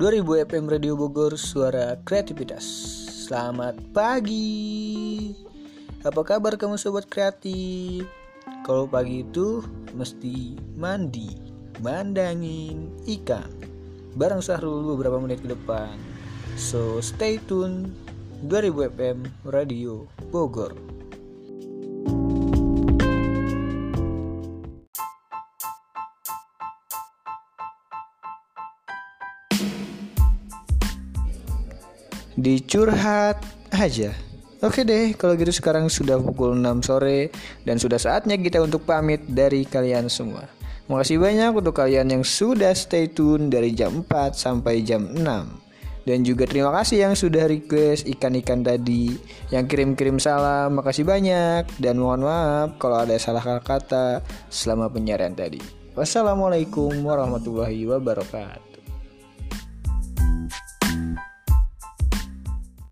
2000 FM Radio Bogor Suara Kreativitas. Selamat pagi. Apa kabar kamu sobat kreatif? Kalau pagi itu mesti mandi Mandangin ikan. Bareng Sahrul beberapa menit ke depan. So stay tune 2000 FM Radio Bogor Dicurhat aja Oke deh, kalau gitu sekarang sudah pukul 6 sore dan sudah saatnya kita untuk pamit dari kalian semua. Makasih banyak untuk kalian yang sudah stay tune dari jam 4 sampai jam 6. Dan juga terima kasih yang sudah request ikan-ikan tadi Yang kirim-kirim salam Makasih banyak Dan mohon maaf kalau ada salah kata selama penyiaran tadi Wassalamualaikum warahmatullahi wabarakatuh